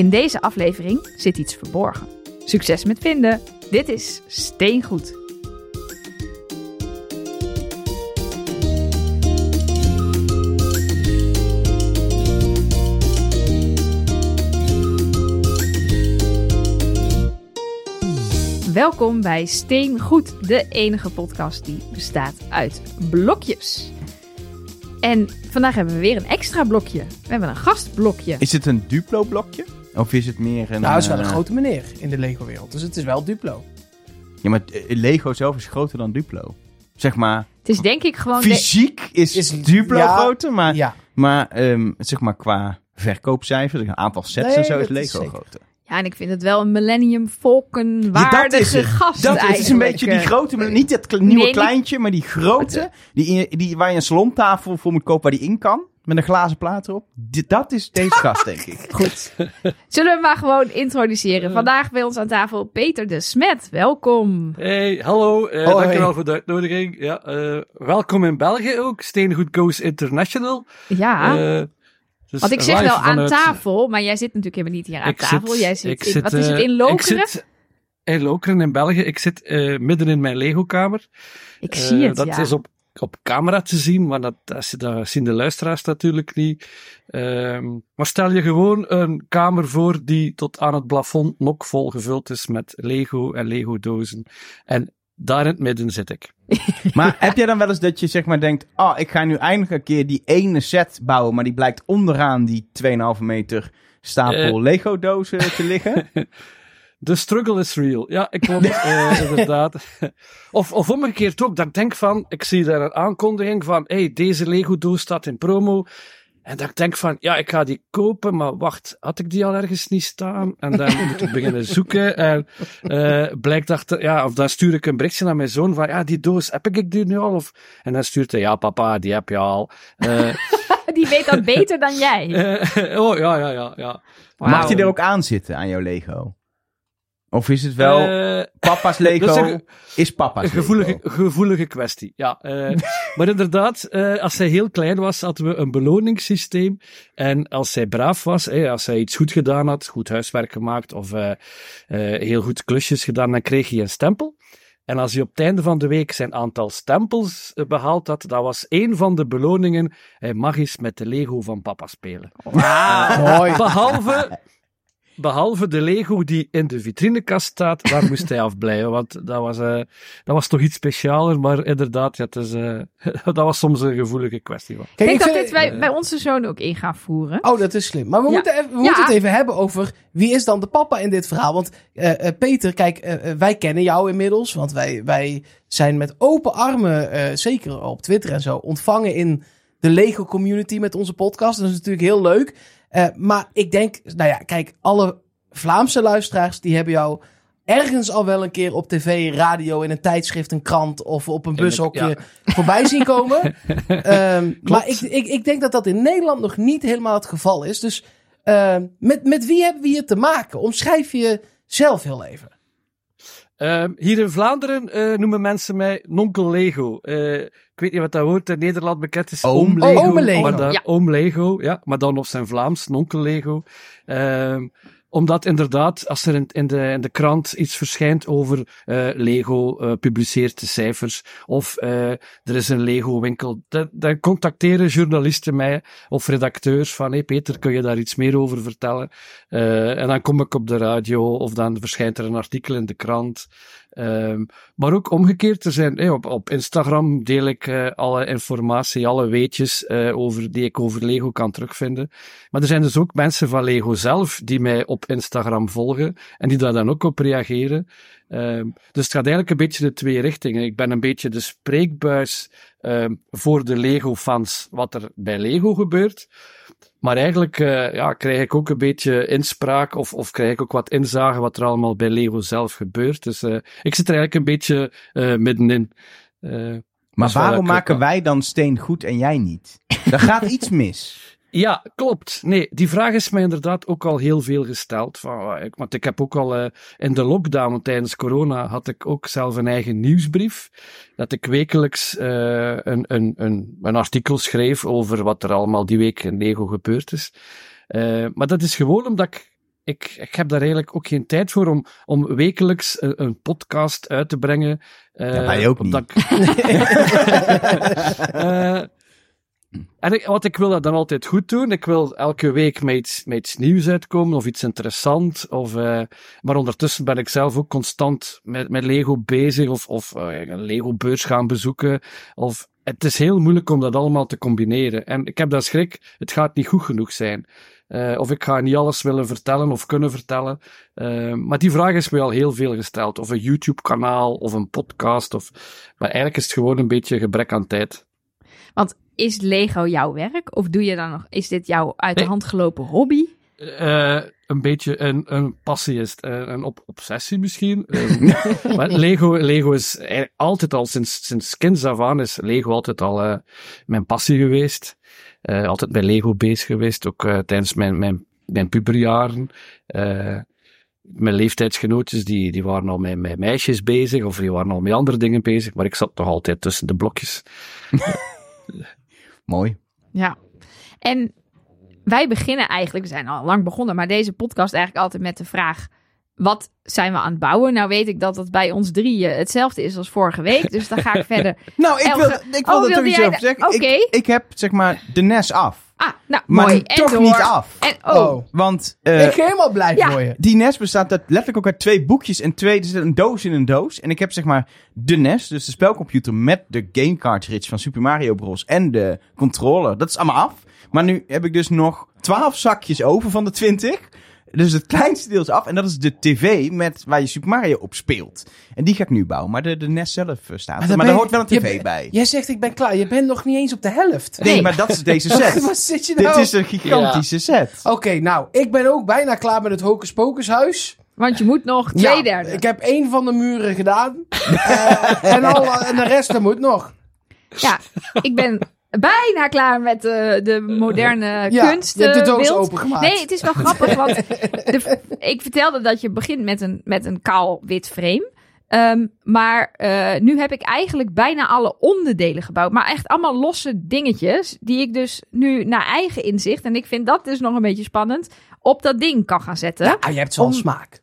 In deze aflevering zit iets verborgen. Succes met vinden. Dit is Steengoed. Welkom bij Steengoed, de enige podcast die bestaat uit blokjes. En vandaag hebben we weer een extra blokje. We hebben een gastblokje. Is het een Duplo-blokje? Of is het meer een... Nou, hij is wel een eh, grote meneer in de Lego-wereld. Dus het is wel Duplo. Ja, maar eh, Lego zelf is groter dan Duplo. Zeg maar, Het is denk ik gewoon... de- fysiek is, Is- Duplo ja, groter, maar, Ja, maar zeg zeg maar qua verkoopcijfers, een aantal sets Nee, en zo is dat is Lego groter. Ja, en ik vind het wel een Millennium Falcon Ja, waardige het. gast Dat is een beetje die grote, niet het kle- nieuwe Nee, kleintje, maar die grote, die, die, waar je een salontafel voor moet kopen waar die in kan, met een glazen plaat erop. Dit- dat is deze gast, denk ik. Goed. Zullen we hem maar gewoon introduceren? Vandaag bij ons aan tafel Peter de Smet. Welkom. Hey, hallo. eh Hoi. dankjewel voor de uitnodiging. Ja, eh, welkom in België ook. Steengoed Goes International. Ja, Eh, dus want ik zeg wel aan vanuit- tafel, maar jij zit natuurlijk helemaal niet hier aan Ik tafel. zit- jij zit, ik in, zit, wat is het, in Ik Lokeren? zit in Lokeren in België. Ik zit eh, midden in mijn Lego-kamer. Ik zie het, Dat ja. is op, op camera te zien, maar dat, dat, zien de luisteraars natuurlijk niet. Ehm, maar stel je gewoon een kamer voor die tot aan het plafond nog vol gevuld is met Lego en Lego-dozen. En daar in het midden zit ik. Maar heb jij dan wel eens dat je zeg maar denkt, oh, ik ga nu eindelijk een keer die ene set bouwen, maar die blijkt onderaan die 2,5 meter stapel Eh. Lego dozen te liggen? De struggle is real. Ja, ik klopt, eh, inderdaad. Of, of omgekeerd ook, dat ik denk van, ik zie daar een aankondiging van, hey, deze Lego-doos staat in promo. En dat ik denk van, ja, ik ga die kopen, maar wacht, had ik die al ergens niet staan? En dan moet ik beginnen zoeken. En eh blijkt dat, ja, of dan stuur ik een berichtje naar mijn zoon van, ja, die doos, heb ik die nu al? Of, en dan stuurt hij, ja, papa, die heb je al. Eh, Die weet dat beter dan jij. oh, ja, ja, ja, ja. Wauw. Mag die er ook aan zitten aan jouw Lego? Of is het wel Eh, papa's Lego is een- is papa's Een gevoelige, Lego? gevoelige kwestie, ja. Eh, maar inderdaad, eh, als zij heel klein was, hadden we een beloningssysteem. En als zij braaf was, eh, als zij iets goed gedaan had, goed huiswerk gemaakt of eh, eh, heel goed klusjes gedaan, dan kreeg hij een stempel. En als hij op het einde van de week zijn aantal stempels eh, behaald had, dat was één van de beloningen. Hij mag eens met de Lego van papa spelen. mooi. Behalve, behalve de Lego die in de vitrinekast staat, daar moest hij afblijven. Want dat was, eh, dat was toch iets specialer. Maar inderdaad, ja, het is, eh, dat was soms een gevoelige kwestie. Ik denk dat vind- dit wij bij onze zoon ook in gaan voeren. Oh, dat is slim. Maar we, Ja. moeten, even, we Ja. moeten het even hebben over wie is dan de papa in dit verhaal. Want eh, eh, Peter, kijk, wij kennen jou inmiddels. Want wij, wij zijn met open armen, eh, zeker op Twitter en zo, ontvangen in de Lego community met onze podcast. Dat is natuurlijk heel leuk. Eh, maar ik denk, nou ja, kijk, alle Vlaamse luisteraars die hebben jou ergens al wel een keer op tv, radio, in een tijdschrift, een krant of op een bushokje voorbij zien komen. Ehm, maar ik, ik, ik denk dat dat in Nederland nog niet helemaal het geval is. Dus ehm, met, met wie hebben we hier te maken? Omschrijf je zelf heel even. Ehm, hier in Vlaanderen eh, noemen mensen mij Nonkel Lego. Eh, ik weet niet wat dat woord in Nederland bekend is. Oom Lego. Ome Lego. Maar dan, Ja. Oom Lego, ja. Maar dan op zijn Vlaams, Nonkel Lego. Ehm, omdat inderdaad, als er in, in, de, in de krant iets verschijnt over eh, Lego, eh, publiceert de cijfers, of eh, er is een Lego-winkel, dan, dan contacteren journalisten mij, of redacteurs, van hey Peter, kun je daar iets meer over vertellen? En dan kom ik op de radio, of dan verschijnt er een artikel in de krant. Ehm, maar ook omgekeerd, er zijn, op, op Instagram deel ik eh, alle informatie, alle weetjes eh, over, die ik over Lego kan terugvinden. Maar er zijn dus ook mensen van Lego zelf die mij op Instagram volgen en die daar dan ook op reageren. Ehm, dus het gaat eigenlijk een beetje de twee richtingen. Ik ben een beetje de spreekbuis ehm, voor de Lego-fans wat er bij Lego gebeurt. Maar eigenlijk eh, ja, krijg ik ook een beetje inspraak of, of krijg ik ook wat inzage wat er allemaal bij Lego zelf gebeurt. Dus eh, ik zit er eigenlijk een beetje eh, middenin. Maar waarom maken wij dan steen goed en jij niet? Er gaat iets mis. Ja, klopt. Nee, die vraag is mij inderdaad ook al heel veel gesteld. Van, ik- want ik heb ook al eh, in de lockdown tijdens corona had ik ook zelf een eigen nieuwsbrief. Dat ik wekelijks eh, een, een, een, een artikel schreef over wat er allemaal die week in Lego gebeurd is. Eh, maar dat is gewoon omdat ik ik, ik heb daar eigenlijk ook geen tijd voor om, om wekelijks een, een podcast uit te brengen. eh, Ja, ook niet. ik- en ik, want ik wil dat dan altijd goed doen. Ik wil elke week met iets, met iets nieuws uitkomen of iets interessants. Of, eh, maar ondertussen ben ik zelf ook constant met, met Lego bezig of, of eh, een Lego-beurs gaan bezoeken. Of, het is heel moeilijk om dat allemaal te combineren. En ik heb daar schrik, het gaat niet goed genoeg zijn. Eh, of ik ga niet alles willen vertellen of kunnen vertellen. Eh, maar die vraag is mij al heel veel gesteld. Of een YouTube-kanaal of een podcast. Of... Maar eigenlijk is het gewoon een beetje gebrek aan tijd. Want is Lego jouw werk? Of doe je dan nog, is dit jouw uit de hand gelopen hobby? Eh, een beetje een, een passie is het. Eh, een op obsessie misschien. Eh, maar Lego, Lego is eigenlijk altijd al, sinds, sinds kinds af aan, is Lego altijd al eh, mijn passie geweest. Eh, altijd bij Lego bezig geweest, ook tijdens mijn, mijn, mijn puberjaren. Eh, mijn leeftijdsgenootjes, die, die waren al met, met meisjes bezig, of die waren al met andere dingen bezig, maar ik zat nog altijd tussen de blokjes. Mooi. Ja. En wij beginnen eigenlijk, we zijn al lang begonnen, maar deze podcast eigenlijk altijd met de vraag: wat zijn we aan het bouwen? Nou weet ik dat het bij ons drieën hetzelfde is als vorige week, dus dan ga ik verder. Nou, ik wil, ik wil Oh, er iets over zeggen. Oké. Ik, ik heb zeg maar de NES af. Ah, nou Maar mooi. En toch door. niet af. En, oh, Oh. Want eh, ik helemaal blij ja. voor je. die NES bestaat uit, letterlijk ook uit twee boekjes en twee, er zit een doos in een doos. En ik heb zeg maar de NES, dus de spelcomputer met de game cartridge van Super Mario Bros. en de controller. Dat is allemaal af. Maar nu heb ik dus nog 12 zakjes over van de 20. Dus het kleinste deel is af. En dat is de tv met, waar je Super Mario op speelt. En die ga ik nu bouwen. Maar de, de NES zelf eh, staat er. dan Maar daar hoort wel een tv bij. Jij zegt ik ben klaar. Je bent nog niet eens op de helft. Nee, Nee. maar dat is deze set. Wat zit je nou? Dit is een gigantische set. Oké, nou, ik ben ook bijna klaar met het Hocus Pocus huis. want je moet nog twee Ja, derde. Ik heb één van de muren gedaan. Eh, en, al, en de rest er moet nog. Ja, ik ben bijna klaar met eh, de moderne Ja, kunst. je hebt de eh, doos opengemaakt. Nee, het is wel grappig, want de, ik vertelde dat je begint met een, met een kaal wit frame. Ehm, maar eh, nu heb ik eigenlijk bijna alle onderdelen gebouwd. Maar echt allemaal losse dingetjes. Die ik dus nu naar eigen inzicht. En ik vind dat dus nog een beetje spannend. Op dat ding kan gaan zetten. Ja, je hebt zo'n Om- smaak.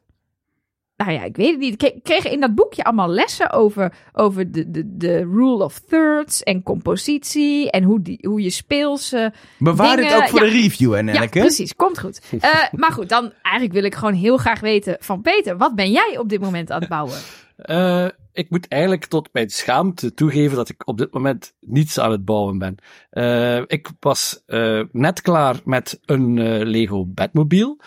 Nou ja, ik weet het niet. Ik kreeg in dat boekje allemaal lessen over, over de, de, de rule of thirds en compositie. En hoe, die, hoe je speels. Bewaar dit Dingen- ook voor ja. de review, hè, ja, precies. Komt goed. Eh, maar goed, dan eigenlijk wil ik gewoon heel graag weten van Peter. Wat ben jij op dit moment aan het bouwen? Eh, ik moet eigenlijk tot mijn schaamte toegeven dat ik op dit moment niets aan het bouwen ben. Eh, ik was eh, net klaar met een eh, Lego Batmobile.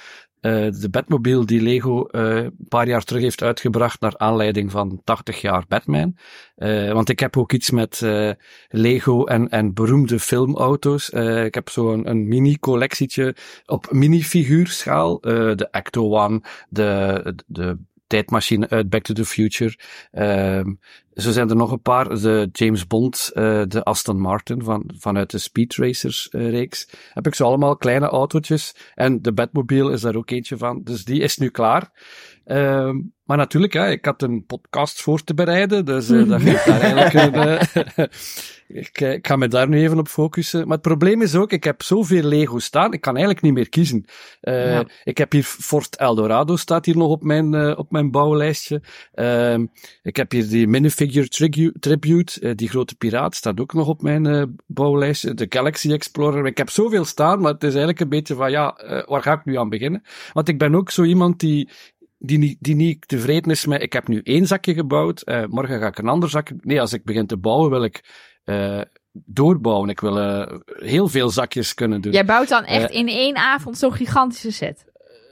Eh, de Batmobile die Lego eh, een paar jaar terug heeft uitgebracht naar aanleiding van 80 jaar Batman. Eh, want ik heb ook iets met Lego en, en beroemde filmauto's. Ik heb zo'n een, mini-collectietje op minifiguurschaal. De Ecto One, de, de tijdmachine uit Back to the Future. Ehm zo zijn er nog een paar. De James Bond, eh, de Aston Martin van, vanuit de Speed Racers eh, reeks. Heb ik zo allemaal kleine autootjes. En de Batmobile is daar ook eentje van. Dus die is nu klaar. Ehm, maar natuurlijk, ja, ik had een podcast voor te bereiden. Dus eh, dat geeft daar eigenlijk een... ik, ik ga me daar nu even op focussen. Maar het probleem is ook, ik heb zoveel Lego staan. Ik kan eigenlijk niet meer kiezen. Ja. Ik heb hier Fort Eldorado staat hier nog op mijn, op mijn bouwlijstje. Ehm, ik heb hier die trigu- tribute, eh, die grote piraat, staat ook nog op mijn eh, bouwlijstje. De Galaxy Explorer. Ik heb zoveel staan, maar het is eigenlijk een beetje van, ja, eh, waar ga ik nu aan beginnen? Want ik ben ook zo iemand die, die, niet, die niet tevreden is met, ik heb nu één zakje gebouwd, eh, morgen ga ik een ander zakje... Nee, als ik begin te bouwen, wil ik eh, doorbouwen. Ik wil eh, heel veel zakjes kunnen doen. Jij bouwt dan echt Eh, in één avond zo'n gigantische set.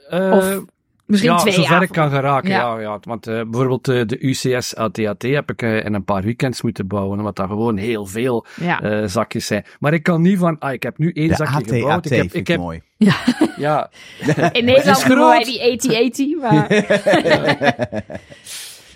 Eh, Of misschien ja, twee zover avonden. ik kan geraken, Ja. ja. ja, Want eh, bijvoorbeeld eh, de UCS ATAT heb ik eh, in een paar weekends moeten bouwen, omdat dat gewoon heel veel Ja. eh, zakjes zijn. Maar ik kan niet van, ah, ik heb nu één De zakje gebouwd. Ik heb, vind ik heb, mooi. ja, In Nederland is noemen wij die AT-AT. Maar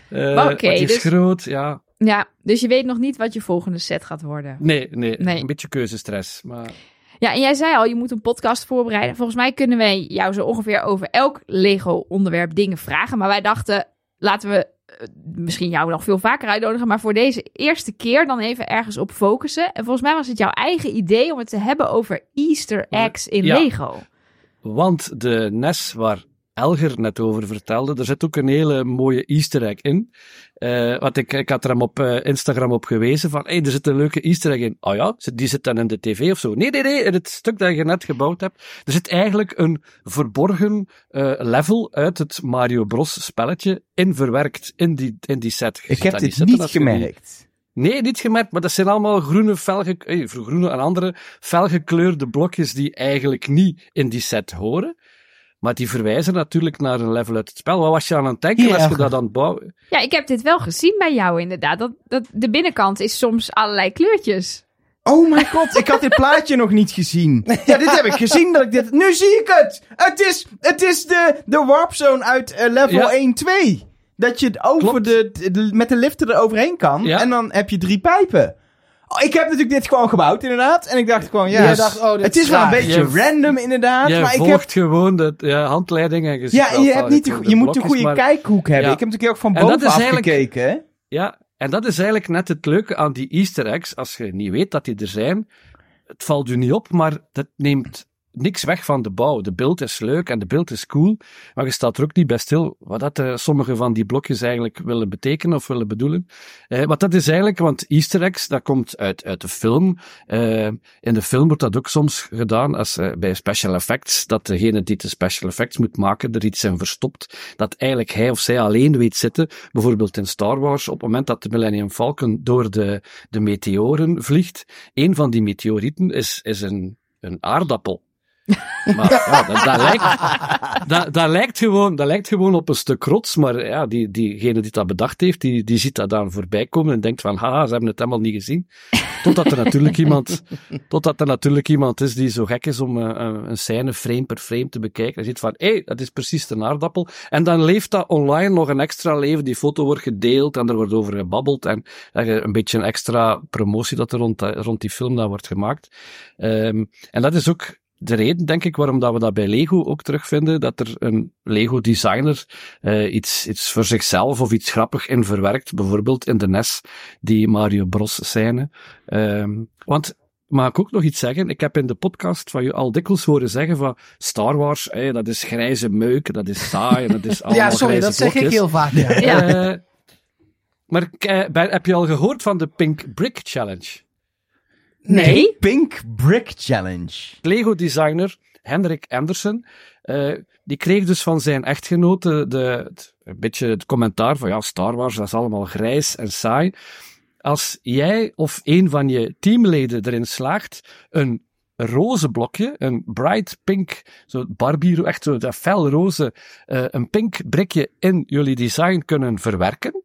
eh, Maar oké, het is dus- groot, ja. ja, dus je weet nog niet wat je volgende set gaat worden. Nee, nee, Nee. een beetje keuzestress. Maar Ja, en jij zei al, je moet een podcast voorbereiden. Volgens mij kunnen wij jou zo ongeveer over elk Lego-onderwerp dingen vragen. Maar wij dachten, laten we eh, misschien jou nog veel vaker uitnodigen. Maar voor deze eerste keer dan even ergens op focussen. En volgens mij was het jouw eigen idee om het te hebben over Easter eggs in Ja. Lego. Want de NES waar Elger net over vertelde. Er zit ook een hele mooie easter egg in. Uh, want ik, ik had er hem op uh, Instagram op gewezen van, hey, er zit een leuke easter egg in. Oh ja, die zit dan in de tv of zo. Nee, nee, nee, in het stuk dat je net gebouwd hebt. Er zit eigenlijk een verborgen uh, level uit het Mario Bros spelletje in verwerkt in die, in die set. Je ik heb dit niet gemerkt. Nee, niet gemerkt, maar dat zijn allemaal groene, felge, eh, groene en andere felgekleurde blokjes die eigenlijk niet in die set horen. Maar die verwijzen natuurlijk naar een level uit het spel. Wat was je aan het denken als je dat aan het bouwen? Ja, ik heb dit wel gezien bij jou inderdaad. Dat, dat, de binnenkant is soms allerlei kleurtjes. Oh mijn god, ik had dit plaatje nog niet gezien. Ja, dit heb ik gezien. Dat ik dit... Nu zie ik het! Het is, het is de, de warp zone uit uh, level ja. 1-2. Dat je over de, met de lifter er overheen kan. En dan heb je drie pijpen. Ik heb natuurlijk dit gewoon gebouwd, inderdaad. En ik dacht gewoon, ja, dacht, oh, het is wel een beetje random, inderdaad. Je maar ik heb gewoon de ja, handleidingen gezien. Ja, je, hebt niet je moet een goede kijkhoek hebben. Ik heb natuurlijk ook van bovenaf gekeken. Ja, en dat is eigenlijk net het leuke aan die easter eggs. Als je niet weet dat die er zijn, het valt u niet op, maar dat neemt niks weg van de bouw. De beeld is leuk en de beeld is cool, maar je staat er ook niet bij stil wat dat, uh, sommige van die blokjes eigenlijk willen betekenen of willen bedoelen. Uh, wat dat is eigenlijk, want easter eggs, dat komt uit, uit de film. Uh, in de film wordt dat ook soms gedaan als bij special effects, dat degene die de special effects moet maken er iets in verstopt, dat eigenlijk hij of zij alleen weet zitten. Bijvoorbeeld in Star Wars, op het moment dat de Millennium Falcon door de, de meteoren vliegt, een van die meteorieten is, is een, een aardappel. Maar ja, dat, dat, lijkt, dat, dat, lijkt gewoon, dat lijkt gewoon op een stuk rots, maar ja, die, diegene die dat bedacht heeft, die, die ziet dat dan voorbij komen en denkt van, haha, ze hebben het helemaal niet gezien. Totdat er natuurlijk iemand, totdat er natuurlijk iemand is die zo gek is om uh, een scène frame per frame te bekijken. Hij ziet van, hé, hey, dat is precies de aardappel. En dan leeft dat online nog een extra leven. Die foto wordt gedeeld en er wordt over gebabbeld en uh, een beetje een extra promotie dat er rond, rond die film dat wordt gemaakt. Um, en dat is ook de reden, denk ik, waarom dat we dat bij Lego ook terugvinden, dat er een Lego-designer uh, iets, iets voor zichzelf of iets grappig in verwerkt, bijvoorbeeld in de NES, die Mario Bros scène. Um, want mag ik ook nog iets zeggen? Ik heb in de podcast van je al dikwijls horen zeggen van Star Wars, hey, dat is grijze meuk, dat is saai, dat is allemaal Ja, sorry, dat zeg ik heel vaak. Ja. ja. Uh, maar uh, heb je al gehoord van de Pink Brick Challenge? Nee. Pink Brick Challenge. Lego-designer Hendrik Anderson, uh, die kreeg dus van zijn echtgenote de, een beetje het commentaar van ja, Star Wars, dat is allemaal grijs en saai. Als jij of een van je teamleden erin slaagt een roze blokje, een bright pink, zo Barbie, echt zo dat felroze, uh, een pink brikje in jullie design kunnen verwerken,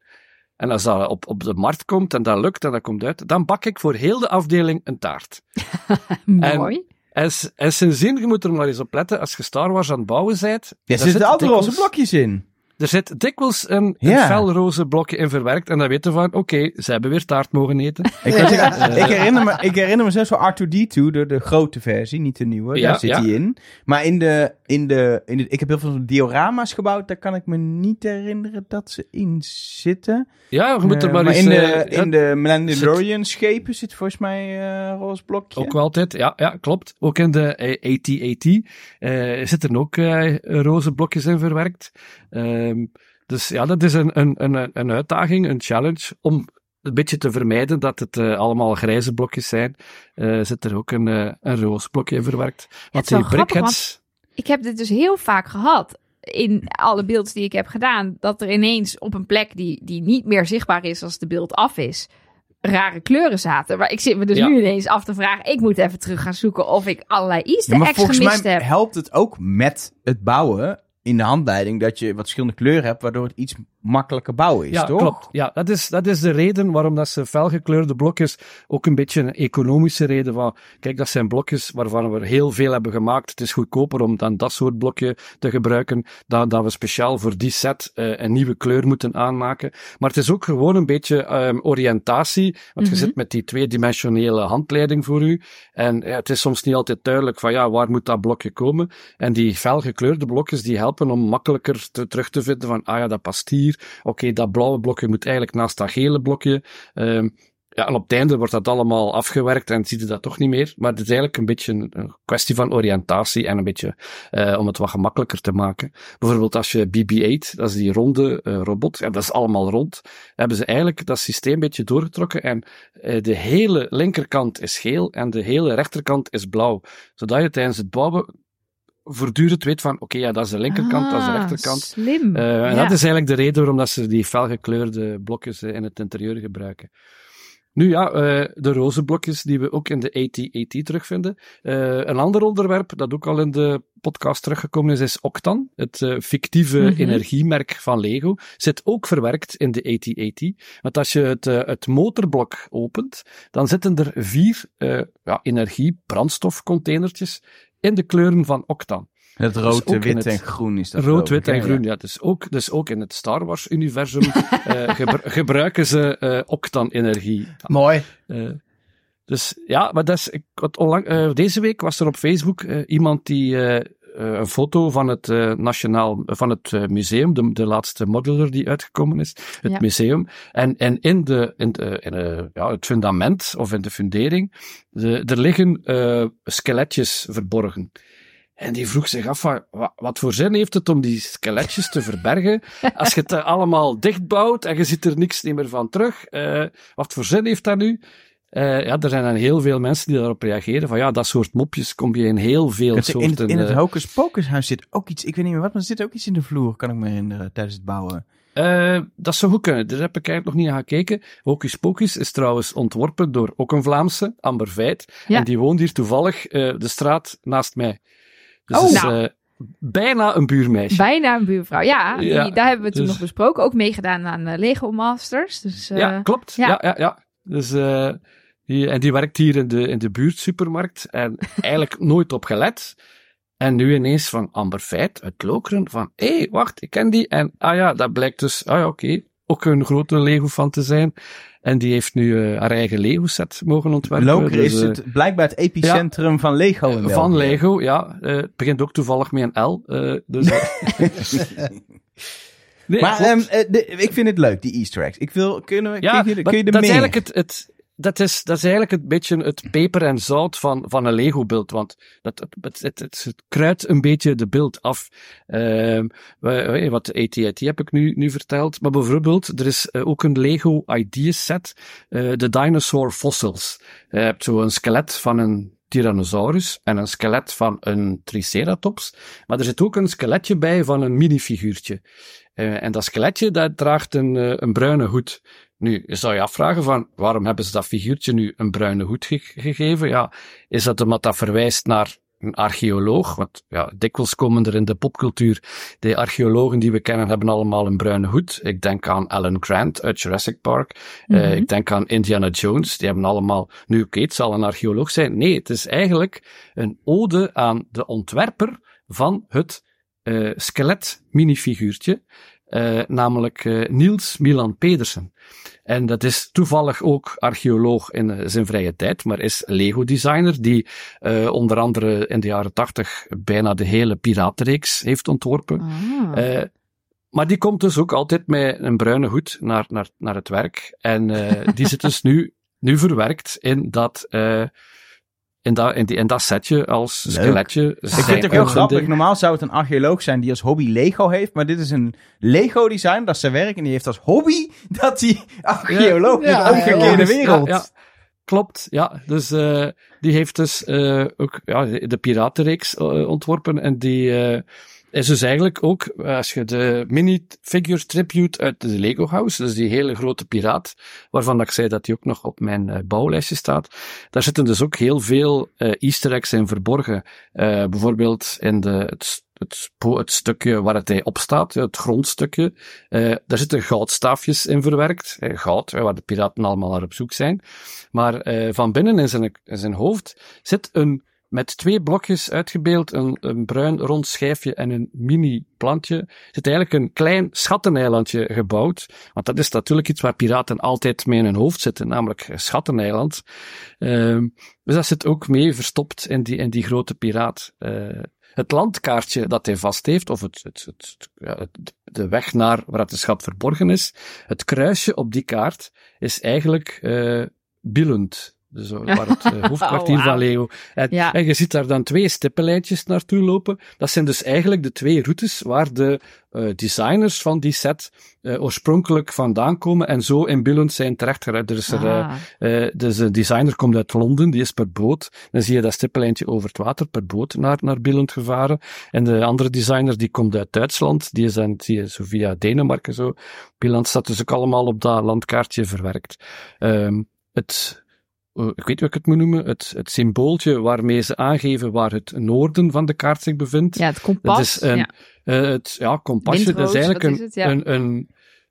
en als dat op, op de markt komt en dat lukt en dat komt uit, dan bak ik voor heel de afdeling een taart. Mooi. En, en, sindsdien, je moet er maar eens op letten, als je Star Wars aan het bouwen bent... Ja, er zitten altijd roze blokjes in. Er zit dikwijls een, een felroze blokje in verwerkt en dan weten van, oké, ze hebben weer taart mogen eten. Ik, ik, herinner, me, ik herinner me zelfs van R2-D2, de, de grote versie, niet de nieuwe, daar zit hij in. Maar in de, in, de, in de, ik heb heel veel diorama's gebouwd, daar kan ik me niet herinneren dat ze in zitten. Ja, je moet er maar, maar eens... in de, uh, in de Mandalorian schepen zit volgens mij uh, roze blokje. Ook altijd, ja, ja, klopt. Ook in de AT-AT uh, zitten ook roze blokjes in verwerkt. Um, dus ja, dat is een, een, een, een uitdaging, een challenge, om een beetje te vermijden dat het uh, allemaal grijze blokjes zijn, uh, zit er ook een, uh, een roze blokje in verwerkt. Wat die brickheads... Ik heb dit dus heel vaak gehad in alle beelds die ik heb gedaan, dat er ineens op een plek die, die niet meer zichtbaar is als de beeld af is, rare kleuren zaten. Maar ik zit me dus nu ineens af te vragen. Ik moet even terug gaan zoeken of ik allerlei Easter ja, maar eggs gemist heb. Volgens mij helpt het ook met het bouwen in de handleiding dat je wat verschillende kleuren hebt, waardoor het iets makkelijker bouwen is, ja, toch? Klopt. Ja, dat is, dat is de reden waarom dat ze felgekleurde blokjes, ook een beetje een economische reden van, kijk, dat zijn blokjes waarvan we heel veel hebben gemaakt. Het is goedkoper om dan dat soort blokje te gebruiken, dan dat we speciaal voor die set uh, een nieuwe kleur moeten aanmaken. Maar het is ook gewoon een beetje um, oriëntatie, want mm -hmm. je Mhm. zit met die tweedimensionele handleiding voor u. En ja, het is soms niet altijd duidelijk van, ja, waar moet dat blokje komen? En die felgekleurde blokjes, die helpen om makkelijker te, terug te vinden van, ah ja, dat past hier. Oké, dat blauwe blokje moet eigenlijk naast dat gele blokje. Um, ja, en op het einde wordt dat allemaal afgewerkt en ziet je dat toch niet meer. Maar het is eigenlijk een beetje een, kwestie van oriëntatie en een beetje uh, om het wat gemakkelijker te maken. Bijvoorbeeld als je BB-8, dat is die ronde uh, robot, ja, dat is allemaal rond. Hebben ze eigenlijk dat systeem een beetje doorgetrokken en uh, de hele linkerkant is geel en de hele rechterkant is blauw. Zodat je tijdens het bouwen voortdurend weet van, oké, okay, ja, dat is de linkerkant, ah, dat is de rechterkant. Slim. Uh, en ja. dat is eigenlijk de reden waarom dat ze die felgekleurde blokjes in het interieur gebruiken. Nu ja, uh, de roze blokjes die we ook in de AT-AT terugvinden. Uh, een ander onderwerp dat ook al in de podcast teruggekomen is, is Octan, het uh, fictieve mm -hmm. energiemerk van Lego. Zit ook verwerkt in de AT-AT. Want als je het, het motorblok opent, dan zitten er vier ja, energie-brandstofcontainertjes in de kleuren van Octan. Het rood, wit het, en groen is dat. Rood, wit en groen, ja. Dus ook, dus ook in het Star Wars-universum uh, gebru gebruiken ze uh, octan-energie. Mooi. Uh, dus ja, maar dat is, ik, wat onlang, deze week was er op Facebook iemand die een foto van het nationaal, van het museum, de, de laatste modular die uitgekomen is, het ja. museum. En, en in de, in, de, in ja, het fundament of in de fundering, de, er liggen skeletjes verborgen. En die vroeg zich af, wat, wat voor zin heeft het om die skeletjes te verbergen? Als je het allemaal dichtbouwt en je ziet er niks meer van terug, uh, wat voor zin heeft dat nu? Uh, ja, er zijn dan heel veel mensen die daarop reageren. Van ja, dat soort mopjes kom je in heel veel het, soorten... In het, in het Hocus Pocus huis zit ook iets, ik weet niet meer wat, maar er zit ook iets in de vloer, kan ik me herinneren, tijdens het bouwen. Uh, dat zou goed kunnen. Daar heb ik eigenlijk nog niet naar gekeken. Hocus Pocus is trouwens ontworpen door ook een Vlaamse, Amber Veit. Ja. En die woont hier toevallig uh, de straat naast mij. Dus oh, is, nou. uh, bijna een buurmeisje. Bijna een buurvrouw, ja. Die, Ja, daar hebben we toen dus- nog besproken. Ook meegedaan aan uh, Lego Masters. Dus, uh, ja, klopt. ja. Ja, ja, ja. Dus, uh, die, en die werkt hier in de, in de buurtsupermarkt en eigenlijk nooit op gelet. En nu ineens van Amber Feit uit Lokeren van, hé, hey, wacht, ik ken die. En ah ja, dat blijkt dus, ah ja, oké, okay, ook een grote Lego-fan te zijn. En die heeft nu uh, haar eigen Lego-set mogen ontwerpen. Lokeren dus, is uh, het, blijkbaar het epicentrum ja, van Lego in Van. Lego, ja. Uh, het begint ook toevallig met een L. Uh, dus, nee, maar um, de, ik vind het leuk, die easter eggs. Ik wil, kunnen we, ja, kun je, kun je er dat meer? is eigenlijk het, het dat is, dat is eigenlijk een beetje het peper en zout van, van een Lego-beeld. Want dat, het, het, het, het, kruidt een beetje de beeld af. Uh, wat de AT&T heb ik nu, nu verteld. Maar bijvoorbeeld, er is uh, ook een Lego Ideas set. Uh, de Dinosaur Fossils. Je hebt zo een skelet van een Tyrannosaurus en een skelet van een Triceratops. Maar er zit ook een skeletje bij van een minifiguurtje. En dat skeletje, dat draagt een, een bruine hoed. Nu, je zou je afvragen van, waarom hebben ze dat figuurtje nu een bruine hoed ge gegeven? Ja, is dat omdat dat verwijst naar een archeoloog? Want ja, dikwijls komen er in de popcultuur, de archeologen die we kennen hebben allemaal een bruine hoed. Ik denk aan Alan Grant uit Jurassic Park. Mm -hmm. uh, ik denk aan Indiana Jones. Die hebben allemaal, nu oké, okay, het zal een archeoloog zijn. Nee, het is eigenlijk een ode aan de ontwerper van het uh, skelet minifiguurtje. Uh, namelijk uh, Niels Milan Pedersen. En dat is toevallig ook archeoloog in uh, zijn vrije tijd, maar is Lego-designer die onder andere in de jaren tachtig bijna de hele piratenreeks heeft ontworpen. Ah. maar die komt dus ook altijd met een bruine hoed naar, naar, naar het werk. En die zit dus nu, nu verwerkt in dat in dat, in, die, in dat setje als Leuk. skeletje. Ik vind het ook heel grappig. Normaal zou het een archeoloog zijn die als hobby Lego heeft. Maar dit is een Lego design, dat is zijn werk. En die heeft als hobby dat hij archeoloog is. Ja, omgekeerde ja, wereld. Ja, ja. Klopt, ja. Dus uh, die heeft dus uh, ook ja, de piratenreeks uh, ontworpen. En die is dus eigenlijk ook, als je de mini-figure tribute uit de Lego House, dus die hele grote piraat, waarvan ik zei dat die ook nog op mijn uh, bouwlijstje staat, daar zitten dus ook heel veel uh, easter eggs in verborgen. Bijvoorbeeld in de, het, het, het stukje waar het op staat, het grondstukje, daar zitten goudstaafjes in verwerkt. goud, waar de piraten allemaal naar op zoek zijn. Maar van binnen in zijn, in zijn hoofd zit een met twee blokjes uitgebeeld, een, een bruin rond schijfje en een mini plantje, zit eigenlijk een klein schatteneilandje gebouwd. Want dat is natuurlijk iets waar piraten altijd mee in hun hoofd zitten, namelijk schatteneiland. Uh, dus dat zit ook mee verstopt in die, in die grote piraat. Uh, het landkaartje dat hij vast heeft, of het, het, het, de weg naar waar de schat verborgen is, het kruisje op die kaart is eigenlijk uh, Billund. Dus waar het eh, hoofdkwartier Oh, van Lego. En, Ja. en je ziet daar dan twee stippenlijntjes naartoe lopen. Dat zijn dus eigenlijk de twee routes waar de eh, designers van die set eh, oorspronkelijk vandaan komen en zo in Billund zijn. Er er, eh, Ah. eh, dus de designer komt uit Londen, die is per boot. Dan zie je dat stippenlijntje over het water per boot naar, naar Billund gevaren. En de andere designer die komt uit Duitsland, die is dan zie je, zo via Denemarken zo. Billund staat dus ook allemaal op dat landkaartje verwerkt. Ehm, het, ik weet hoe ik het moet noemen, het, het symbooltje waarmee ze aangeven waar het noorden van de kaart zich bevindt. ja, het kompas. Dat is een, ja. eh, het ja, kompasje, dat is eigenlijk wat een, is het? Ja. een, een,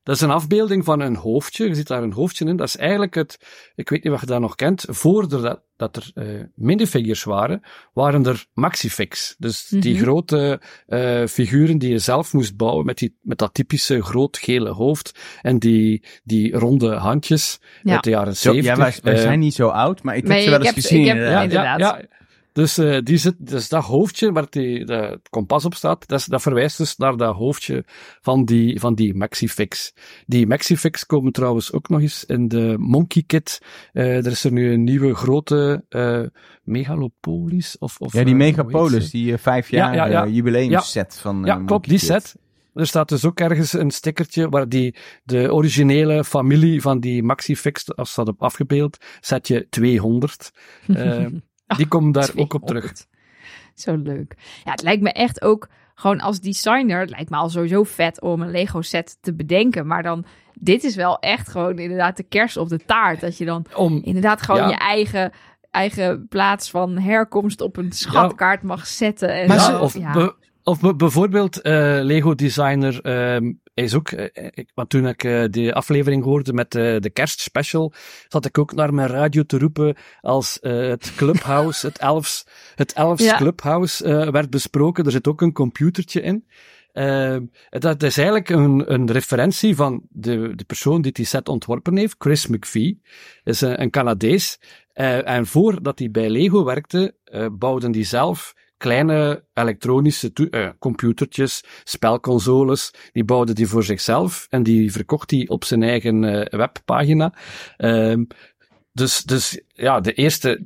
dat is een afbeelding van een hoofdje. Je ziet daar een hoofdje in. Dat is eigenlijk het, ik weet niet wat je dat nog kent, voordat dat, dat er eh minifigures waren, waren er maxifix. Dus die Mhm. grote eh figuren die je zelf moest bouwen met, die, met dat typische groot gele hoofd en die, die ronde handjes Ja. uit de jaren Zo, 70. ja, wij, wij Eh, zijn niet zo oud, maar ik heb Nee, ze wel eens heb- gezien. ik heb- inderdaad. inderdaad. ja, ja. Dus, eh die zit, dus dat hoofdje waar die, de, het kompas op staat, dat, is- dat verwijst dus naar dat hoofdje van die, van die Maxifix. Die Maxifix komen trouwens ook nog eens in de Monkey Kit. Eh er is er nu een nieuwe grote eh Megalopolis. Of, of, Ja, die Megapolis, die vijf Ja, jaar ja, ja. jubileumset van Ja, klopt, Monkey die Kid. set. Er staat dus ook ergens een stickertje waar die, de originele familie van die Maxifix, als dat op afgebeeld, setje 200. Die komt daar ook op terug. 200. Zo leuk. Ja, het lijkt me echt ook gewoon als designer, het lijkt me al sowieso vet om een Lego set te bedenken. Maar dan, dit is wel echt gewoon inderdaad de kers op de taart. Dat je dan Om, inderdaad gewoon Ja. je eigen, eigen plaats van herkomst op een schatkaart mag zetten. En Maar zo. of, ja. be- of be- bijvoorbeeld eh, Lego designer ehm, is ook, eh, ik, want toen ik eh, die aflevering hoorde met eh, de kerstspecial, zat ik ook naar mijn radio te roepen als eh, het Clubhouse, het Elfs, het Elfs Ja. Clubhouse eh, werd besproken. Er zit ook een computertje in. Ehm, dat is eigenlijk een, een referentie van de, de persoon die die set ontworpen heeft, Chris McVie. is een, een Canadees. Eh, en voordat hij bij Lego werkte, eh bouwden die zelf kleine elektronische eh, computertjes, spelconsoles, die bouwde die voor zichzelf en die verkocht hij op zijn eigen eh, webpagina. Ehm, dus, dus ja, de eerste,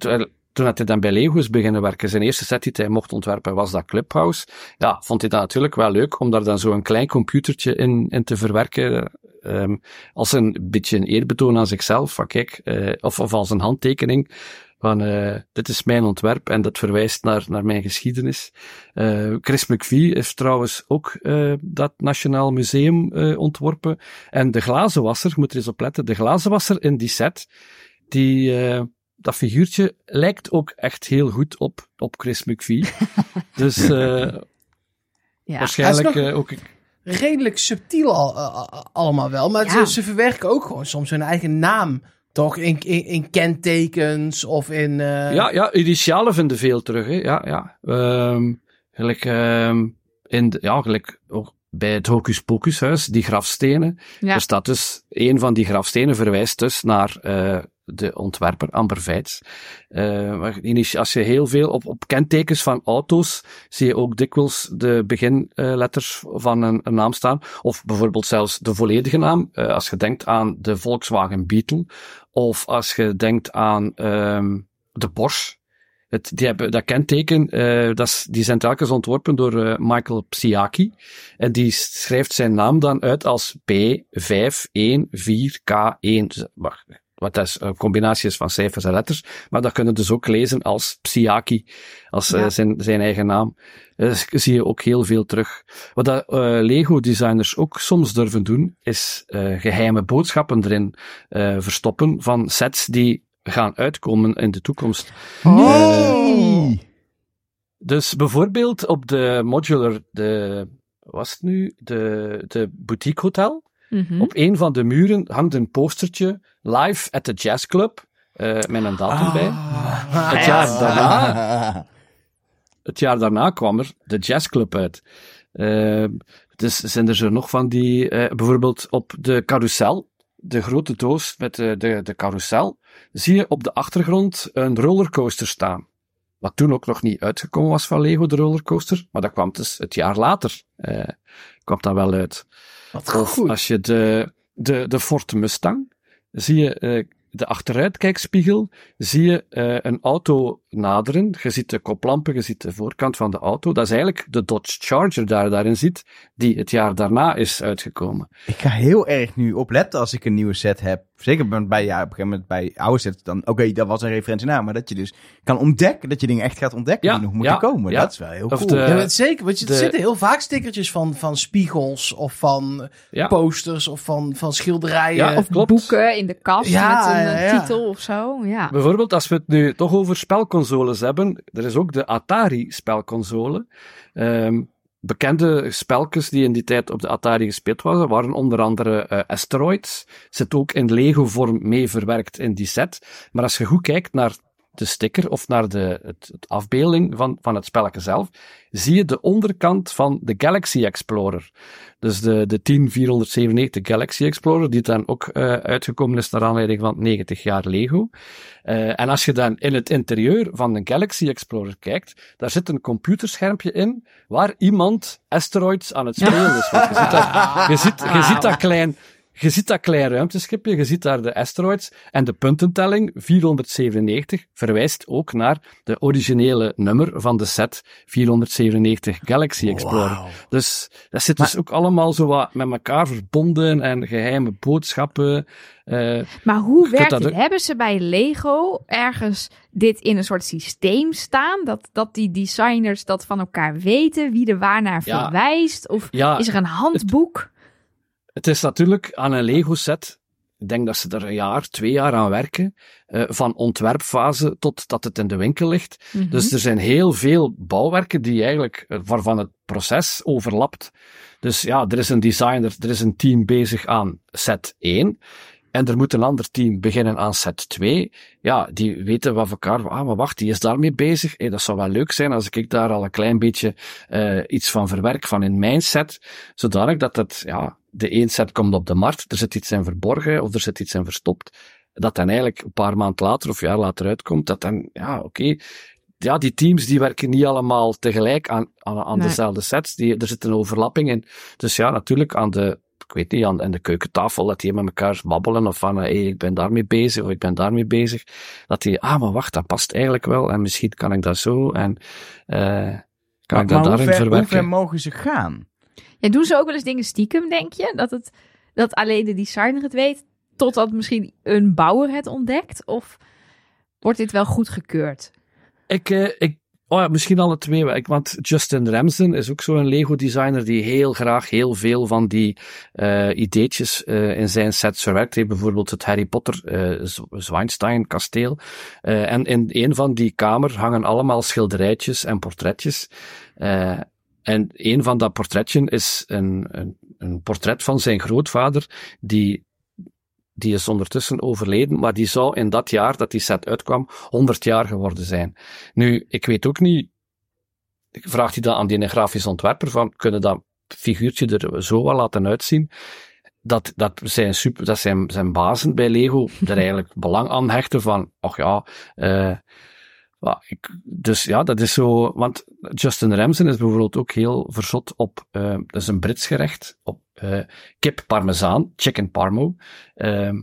toen hij dan bij Lego is beginnen werken, zijn eerste set die hij mocht ontwerpen was dat Clubhouse. Ja, vond hij dat natuurlijk wel leuk om daar dan zo'n klein computertje in, in te verwerken. ehm, als een beetje een eerbetoon aan zichzelf. Van kijk, eh, of, of als een handtekening van eh, dit is mijn ontwerp en dat verwijst naar, naar mijn geschiedenis. Eh, Chris McVie heeft trouwens ook eh, dat Nationaal Museum eh, ontworpen. En de glazenwasser, je moet er eens op letten, de glazenwasser in die set, die, eh, dat figuurtje lijkt ook echt heel goed op, op Chris McVie. dus eh, ja. Hij waarschijnlijk ook... redelijk subtiel al, allemaal wel. Maar Ja. ze, ze verwerken ook gewoon soms hun eigen naam. Toch in, in, in kentekens of in... eh, Ja, ja, initialen vinden veel terug. Hè. Ja, ja. Ehm gelijk, ehm in de, ja, gelijk ook bij het Hocus Pocus huis, die grafstenen. Ja. Er staat dus, een van die grafstenen verwijst dus naar eh, de ontwerper Amber Veits. Eh, maar initi- als je heel veel op, op kentekens van auto's, zie je ook dikwijls de beginletters van een, een naam staan. Of bijvoorbeeld zelfs de volledige naam. Eh, als je denkt aan de Volkswagen Beetle. Of als je denkt aan ehm, de Porsche. Het, die hebben, dat kenteken, eh, dat is, die zijn telkens ontworpen door eh, Michael Psiaki. En die schrijft zijn naam dan uit als P514K1. Dus, wacht, wat dat is een combinatie is van cijfers en letters. Maar dat kunnen dus ook lezen als Psiaki, als eh, Ja. zijn, zijn eigen naam. Dus zie je ook heel veel terug. Wat dat, eh, Lego-designers ook soms durven doen, is eh, geheime boodschappen erin verstoppen van sets die gaan uitkomen in de toekomst. Nee! Dus bijvoorbeeld op de modular, de, wat was het nu? De, de boutique hotel. Mhm. Op een van de muren hangt een postertje live at the jazz club. eh, met een datum bij. Ah, Het ja. jaar daarna, het jaar daarna kwam er de jazzclub uit. Eh, dus zijn er zo nog van die, eh, bijvoorbeeld op de carousel, de grote doos met de, de, de carousel, zie je op de achtergrond een rollercoaster staan. Wat toen ook nog niet uitgekomen was van Lego, de rollercoaster, maar dat kwam dus het jaar later. eh kwam dat wel uit. Wat Of goed. als je de, de, de Ford Mustang, zie je, eh, de achteruitkijkspiegel zie je uh, een auto naderen. Je ziet de koplampen, je ziet de voorkant van de auto. Dat is eigenlijk de Dodge Charger daar daarin ziet, die het jaar daarna is uitgekomen. Ik ga heel erg nu opletten als ik een nieuwe set heb. Zeker bij, ja, op een gegeven moment bij oude sets, dan oké, dat was een referentie naar, maar dat je dus kan ontdekken, dat je dingen echt gaat ontdekken Ja, die nog moeten ja, komen. ja. Dat is wel heel Of cool. de- Ja, maar zeker, want je, er de- zitten heel vaak stickertjes van, van spiegels of van Ja. posters of van, van schilderijen. Ja, Of klopt. boeken in de kast Ja, met een ja, eh, ja. titel of zo. Ja. Bijvoorbeeld, als we het nu toch over spelconsoles hebben, er is ook de Atari-spelconsole. Ehm, bekende spelletjes die in die tijd op de Atari gespeeld waren, waren onder andere eh, Asteroids. Zit ook in Lego-vorm mee verwerkt in die set. Maar als je goed kijkt naar de sticker of naar de het, het afbeelding van, van het spelletje zelf, zie je de onderkant van de Galaxy Explorer. Dus de, de 10497 Galaxy Explorer, die dan ook eh, uitgekomen is naar aanleiding van 90 jaar Lego. Eh, en als je dan in het interieur van de Galaxy Explorer kijkt, daar zit een computerschermpje in waar iemand asteroids aan het spelen is. Je ziet, je, ziet, je ziet dat klein, je ziet dat klein ruimteschipje, je ziet daar de asteroids en de puntentelling 497 verwijst ook naar de originele nummer van de set 497 Galaxy Explorer. Dus dat zit dus ook allemaal zo wat met elkaar verbonden en geheime boodschappen. eh, Maar hoe werkt dat ook- Hebben ze bij Lego ergens dit in een soort systeem staan? Dat, dat die designers dat van elkaar weten, wie er waar naar Ja. verwijst? Of ja, is er een handboek? Het is natuurlijk aan een Lego-set. Ik denk dat ze er een jaar, twee jaar aan werken. eh, van ontwerpfase tot dat het in de winkel ligt. Mhm. Dus er zijn heel veel bouwwerken die eigenlijk, eh, waarvan het proces overlapt. Dus ja, er is een designer, er is een team bezig aan set 1. En er moet een ander team beginnen aan set 2. Ja, die weten van elkaar, ah, maar wacht, die is daarmee bezig. Hey, dat zou wel leuk zijn als ik daar al een klein beetje eh, iets van verwerk van in mijn set. Zodanig dat het, ja, de één set komt op de markt, er zit iets in verborgen of er zit iets in verstopt. Dat dan eigenlijk een paar maanden later of jaar later uitkomt, dat dan, ja, oké. Ja, die teams die werken niet allemaal tegelijk aan, aan, aan Nee. dezelfde sets. Die, er zit een overlapping in. Dus ja, natuurlijk aan de, ik weet niet, aan, aan de keukentafel, dat die met elkaar babbelen of van, hé, ik ben daarmee bezig of ik ben daarmee bezig. Dat die, ah, maar wacht, dat past eigenlijk wel en misschien kan ik dat zo en, eh kan Maar, ik dat maar daarin ver, hoe verwerken. ver mogen ze gaan? Ja, doen ze ook wel eens dingen stiekem, denk je? Dat, het, dat alleen de designer het weet, totdat misschien een bouwer het ontdekt? Of wordt dit wel goedgekeurd? Ik, eh, ik, oh ja, misschien alle twee. want Justin Ramsden is ook zo'n Lego-designer die heel graag heel veel van die eh ideetjes eh, in zijn sets verwerkt heeft. Bijvoorbeeld het Harry Potter Z- Zwijnstein-kasteel. En in een van die kamer hangen allemaal schilderijtjes en portretjes. En een van dat portretje is een, een, een portret van zijn grootvader, die die is ondertussen overleden, maar die zou in dat jaar dat die set uitkwam 100 jaar geworden zijn. Nu, ik weet ook niet, ik vraag die dan aan die grafisch ontwerper van, kunnen dat figuurtje er zo wel laten uitzien? Dat, dat zijn super, dat zijn, zijn bazen bij Lego er eigenlijk belang aan hechten van, ach ja, eh, ja, dus ja, dat is zo, want Justin Ramsden is bijvoorbeeld ook heel verzot op, eh, dat is een Brits gerecht, op eh, kip parmezaan, chicken parmo. Ehm,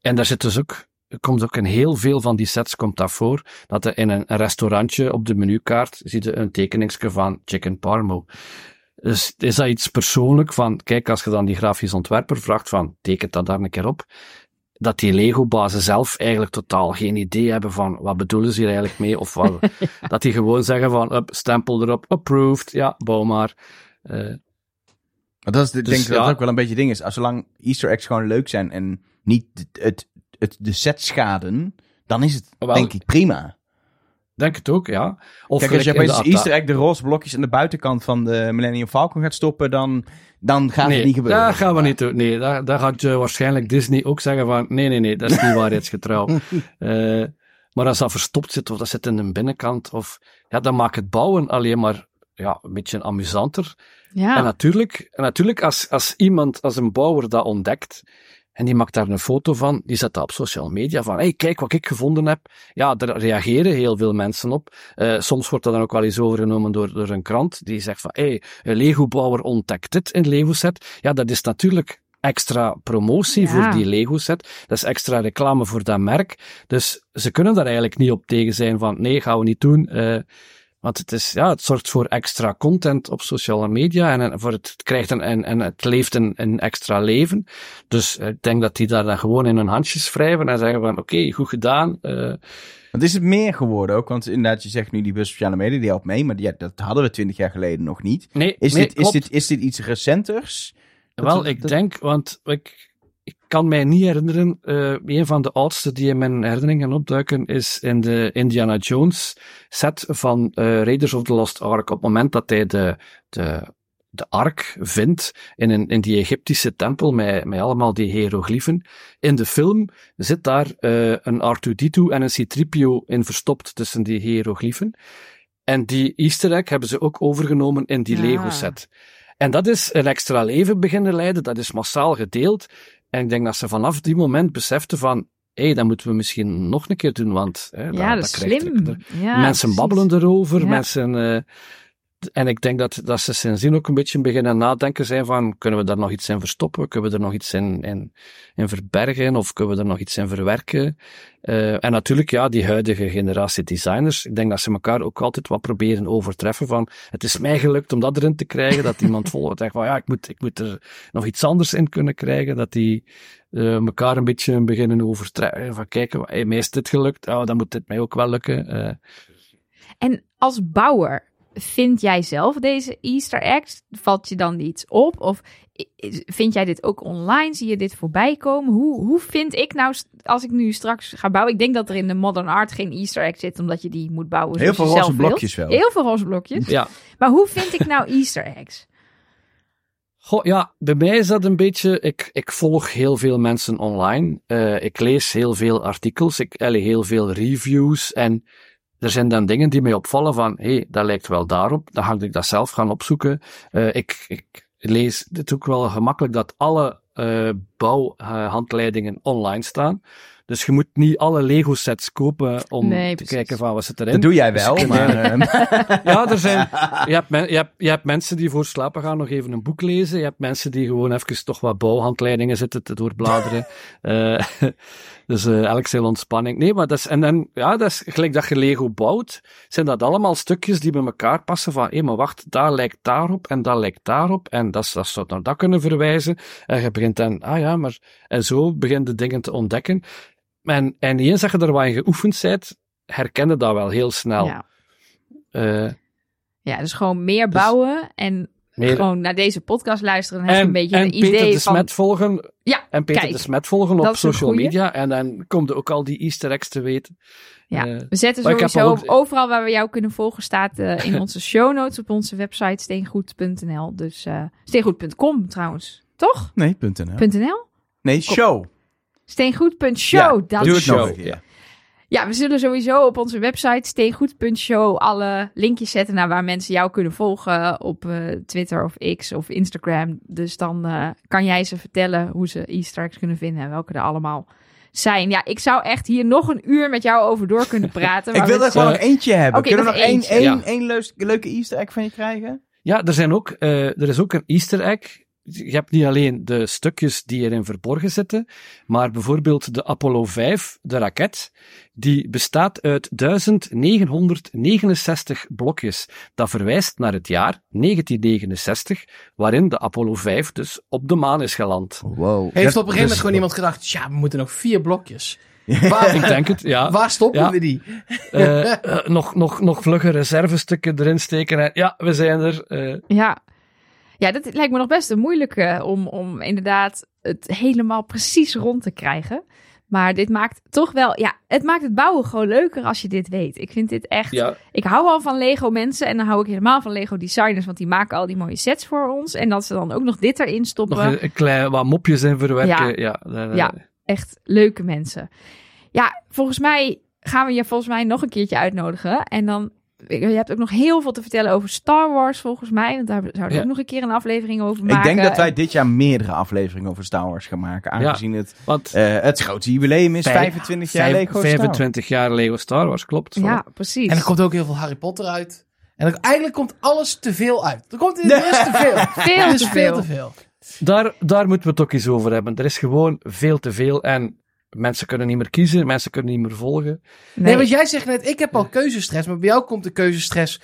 en daar zit dus ook, komt ook in heel veel van die sets komt dat voor, dat er in een, restaurantje op de menukaart zie je een tekeningsje van chicken parmo. Dus is dat iets persoonlijk van, kijk, als je dan die grafisch ontwerper vraagt van, teken dat daar een keer op, dat die Lego-bazen zelf eigenlijk totaal geen idee hebben van, wat bedoelen ze hier eigenlijk mee, of wat, dat die gewoon zeggen van, up, stempel erop, approved, ja, bouw maar. Eh, Maar dat is, de- Dus denk ik dat ja. ook wel een beetje ding is. Als zolang Easter eggs gewoon leuk zijn en niet het, het, het, de set schaden, dan is het Wel. denk ik prima. denk het ook, ja. Of Kijk, als je Ata- Easter egg de roze blokjes aan de buitenkant van de Millennium Falcon gaat stoppen, dan, dan gaat nee, het niet gebeuren. dat gaan we niet doen. Nee, daar, daar gaat eh, waarschijnlijk Disney ook zeggen van, nee, nee, nee, dat is niet waarheidsgetrouw. Eh, maar als dat verstopt zit, of dat zit in een binnenkant, of, ja, dan maakt het bouwen alleen maar, ja, een beetje amusanter. Ja. En natuurlijk, en natuurlijk als, als iemand, als een bouwer dat ontdekt, en die maakt daar een foto van, die zet dat op social media van, hey, kijk wat ik gevonden heb. Ja, daar reageren heel veel mensen op. Eh, soms wordt dat dan ook wel eens overgenomen door, door een krant, die zegt van, hey, een Lego-bouwer ontdekt dit in Lego-set. Ja, dat is natuurlijk extra promotie Ja. voor die Lego set. Dat is extra reclame voor dat merk. Dus ze kunnen daar eigenlijk niet op tegen zijn van nee, gaan we niet doen. Eh, want het, is, ja, het zorgt voor extra content op sociale media en, voor het, het krijgt een, en, en het leeft een, een extra leven. Dus eh, ik denk dat die daar dan gewoon in hun handjes wrijven en zeggen van oké, goed gedaan. Want is het meer geworden ook? Want inderdaad, je zegt nu die bus sociale media, die helpt mee. Maar die, ja, dat hadden we twintig jaar geleden nog niet. nee, Is, nee, dit, is, dit, is dit iets recenters? Dat- Wel, ik dat- denk, want ik, ik kan mij niet herinneren, eh een van de oudste die in mijn herinneringen opduiken is in de Indiana Jones set van eh, Raiders of the Lost Ark. Op het moment dat hij de, de, de ark vindt in, een, in die Egyptische tempel met, met allemaal die hieroglyphen. In de film zit daar eh, een R2-D2 en een C-3PO in verstopt tussen die hieroglyphen. En die easter egg hebben ze ook overgenomen in die Ah. Lego set. En dat is een extra leven beginnen leiden, dat is massaal gedeeld. En ik denk dat ze vanaf die moment beseften van, hé, hey, dat moeten we misschien nog een keer doen, want hè, ja, dat is slim. er- Ja, mensen precies. babbelen erover, Ja. mensen... eh, en ik denk dat, dat ze sindsdien ook een beetje beginnen nadenken zijn van, kunnen we daar nog iets in verstoppen? Kunnen we er nog iets in, in, in verbergen? Of kunnen we er nog iets in verwerken? Eh, en natuurlijk, ja, die huidige generatie designers, ik denk dat ze elkaar ook altijd wat proberen overtreffen van, het is mij gelukt om dat erin te krijgen, dat iemand volgt zegt van, ja, ik moet, ik moet er nog iets anders in kunnen krijgen, dat die eh elkaar een beetje beginnen overtreffen, van kijken, hey, mij is dit gelukt, oh, dan moet dit mij ook wel lukken. Eh, En als bouwer, vind jij zelf deze Easter eggs? Valt je dan iets op? Of vind jij dit ook online? Zie je dit voorbij komen? Hoe, hoe vind ik nou, als ik nu straks ga bouwen? Ik denk dat er in de modern art geen Easter egg zit, omdat je die moet bouwen Heel veel roze wilt. blokjes wel. Heel veel roze blokjes. ja. Maar hoe vind ik nou Easter eggs? Goh, ja, bij mij is dat een beetje. Ik, ik volg heel veel mensen online. Eh, ik lees heel veel artikels. Ik allee, heel veel reviews. En er zijn dan dingen die mij opvallen van, hé, hey, dat lijkt wel daarop. Dan ga ik dat zelf gaan opzoeken. Eh, ik, ik lees het ook wel gemakkelijk dat alle eh bouwhandleidingen online staan. Dus je moet niet alle Lego sets kopen om Nee, te precies. kijken van wat zit erin. Dat doe jij Dus wel, je kunt- maar... eh, ja, er zijn, je, hebt men- je, hebt, je hebt mensen die voor slapen gaan nog even een boek lezen. Je hebt mensen die gewoon even toch wat bouwhandleidingen zitten te doorbladeren. Eh, dus eh elk zijn ontspanning. Nee, maar dat is, en dan, ja, dat is gelijk dat je Lego bouwt, zijn dat allemaal stukjes die bij elkaar passen van, hé, maar wacht, daar lijkt daarop en dat lijkt daarop en dat, dat zou naar dat kunnen verwijzen. En je begint dan, ah ja, maar, en zo begin je dingen te ontdekken. En, en eens dat je er wat in geoefend bent, herken je dat wel heel snel. Ja. Eh, ja, dus gewoon meer Dus- bouwen en meer, gewoon naar deze podcast luisteren. Dan heb je en, een beetje en een Peter idee de van... Smet volgen. Ja, En Peter kijk, de Smet volgen op social media. En dan komt er ook al die easter eggs te weten. Ja, Eh, we zetten heb sowieso ook- overal waar we jou kunnen volgen staat eh, in onze show notes op onze website steengoed.nl. Dus eh steengoed.com trouwens. Toch? Nee, punt .nl. .nl? Nee, show. Steengoed.show. Ja, dat Doe het is nog show, een keer. ja. Ja, we zullen sowieso op onze website steengoed.show alle linkjes zetten naar waar mensen jou kunnen volgen op eh, Twitter of X of Instagram. Dus dan eh, kan jij ze vertellen hoe ze Easter eggs kunnen vinden en welke er allemaal zijn. Ja, ik zou echt hier nog een uur met jou over door kunnen praten. Ik wil we- er gewoon eh, nog eentje hebben. oké, Kunnen we nog één, leuke easter egg van je krijgen? Ja, er, zijn ook, eh, er is ook een easter egg. Je hebt niet alleen de stukjes die erin verborgen zitten, maar bijvoorbeeld de Apollo 5, de raket, die bestaat uit 1969 blokjes. Dat verwijst naar het jaar 1969, waarin de Apollo 5 dus op de maan is geland. Wow. Heeft op een gegeven moment dus- gewoon iemand gedacht, ja, we moeten nog vier blokjes. Waar, Ik denk het, ja. waar stoppen Ja. we die? Eh, eh, nog, nog, nog vlugge reservestukken erin steken. En ja, we zijn er. eh. Ja. Ja, dat lijkt me nog best een moeilijke om, om inderdaad het helemaal precies rond te krijgen. Maar dit maakt toch wel, ja, het maakt het bouwen gewoon leuker als je dit weet. Ik vind dit echt, ja, ik hou al van Lego mensen en dan hou ik helemaal van Lego designers, want die maken al die mooie sets voor ons. En dat ze dan ook nog dit erin stoppen. nog een, een klein wat mopjes in verwerken. Ja, Ja. echt leuke mensen. Ja, volgens mij gaan we je volgens mij nog een keertje uitnodigen. En dan, je hebt ook nog heel veel te vertellen over Star Wars volgens mij. Want daar zouden we Ja. ook nog een keer een aflevering over Ik maken. denk dat wij dit jaar meerdere afleveringen over Star Wars gaan maken. Aangezien het, Want eh, het grote jubileum is Vijf- 25 jaar Lego Star Wars. 25 jaar Lego Star Wars, klopt. Ja, precies. En er komt ook heel veel Harry Potter uit. En er- eigenlijk komt alles te veel uit. Er komt er is te veel. veel is te veel veel. te veel. Daar, daar moeten we het ook eens over hebben. Er is gewoon veel te veel en mensen kunnen niet meer kiezen, mensen kunnen niet meer volgen. Nee, want jij zegt net, ik heb al keuzestress, maar bij jou komt de keuzestress.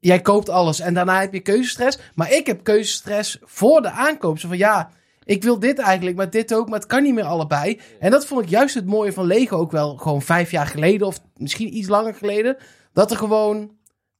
Jij koopt alles en daarna heb je keuzestress. Maar ik heb keuzestress voor de aankoop. Zo van ja, ik wil dit eigenlijk, maar dit ook, maar het kan niet meer allebei. En dat vond ik juist het mooie van Lego ook wel gewoon vijf jaar geleden of misschien iets langer geleden. Dat er gewoon,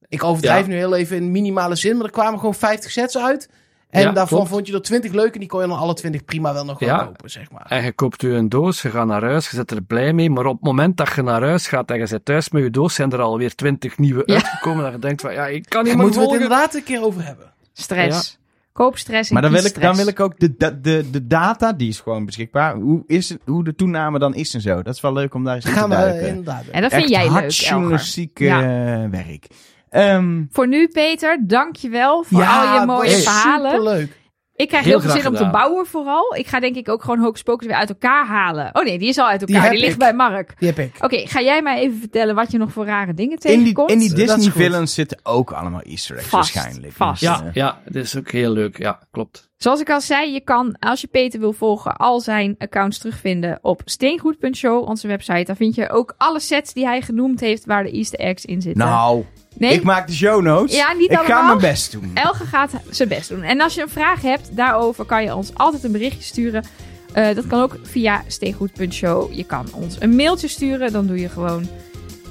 ik overdrijf Ja. nu heel even in minimale zin, maar er kwamen gewoon 50 sets uit. En Ja, daarvan klopt. vond je er 20 leuk en die kon je dan alle 20 prima wel nog Ja. kopen, zeg maar. En je koopt u een doos, je gaat naar huis, je zit er blij mee. Maar op het moment dat je naar huis gaat en je zit thuis met je doos, zijn er alweer twintig nieuwe Ja. uitgekomen. Dat je denkt van, ja, ik kan niet Daar meer moeten we het inderdaad een keer over hebben. Stress. Koopstress en Maar dan wil, ik, dan wil ik ook de, de, de, de data, die is gewoon beschikbaar. Hoe, is het, hoe de toename dan is en zo. Dat is wel leuk om daar eens in te Gaan we eh, inderdaad. En dat vind Echt jij leuk, Elger. journalistiek Ja. eh, werk. Ehm, Voor nu, Peter, dankjewel voor al je mooie hey. verhalen. Superleuk. Ik krijg Heel heel veel graag zin om te bouwen vooral. Ik ga denk ik ook gewoon Hocus Pocus weer uit elkaar halen. Oh nee, die is al uit elkaar. Die, ligt ik. bij Mark. Die heb ik. Oké, ga jij mij even vertellen wat je nog voor rare dingen in die, tegenkomt? in die is Disney villains zitten ook allemaal easter eggs Vast, waarschijnlijk. vast. Dus, Ja, eh, ja, dat is ook heel leuk. Ja, klopt. Zoals ik al zei, je kan, als je Peter wil volgen, al zijn accounts terugvinden op steengoed.show, onze website. Daar vind je ook alle sets die hij genoemd heeft, waar de easter eggs in zitten. Nou, nee, ik maak de show notes. Ja, niet ik ga allemaal. mijn best doen. Elge gaat zijn best doen. En als je een vraag hebt daarover, kan je ons altijd een berichtje sturen. Eh, dat kan ook via steengoed.show. Je kan ons een mailtje sturen. Dan doe je gewoon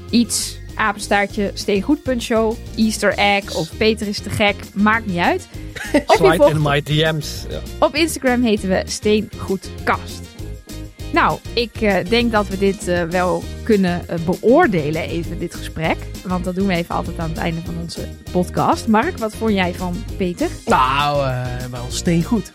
iets. Apenstaartje steengoed.show. Easter egg of Peter is te gek. Maakt niet uit. Of je Slide volgt in my DM's. Ja. op Instagram heten we Steengoedkast. Nou, ik eh, denk dat we dit eh, wel kunnen eh, beoordelen, even dit gesprek. Want dat doen we even altijd aan het einde van onze podcast. Mark, wat vond jij van Peter? Nou, eh wel steengoed.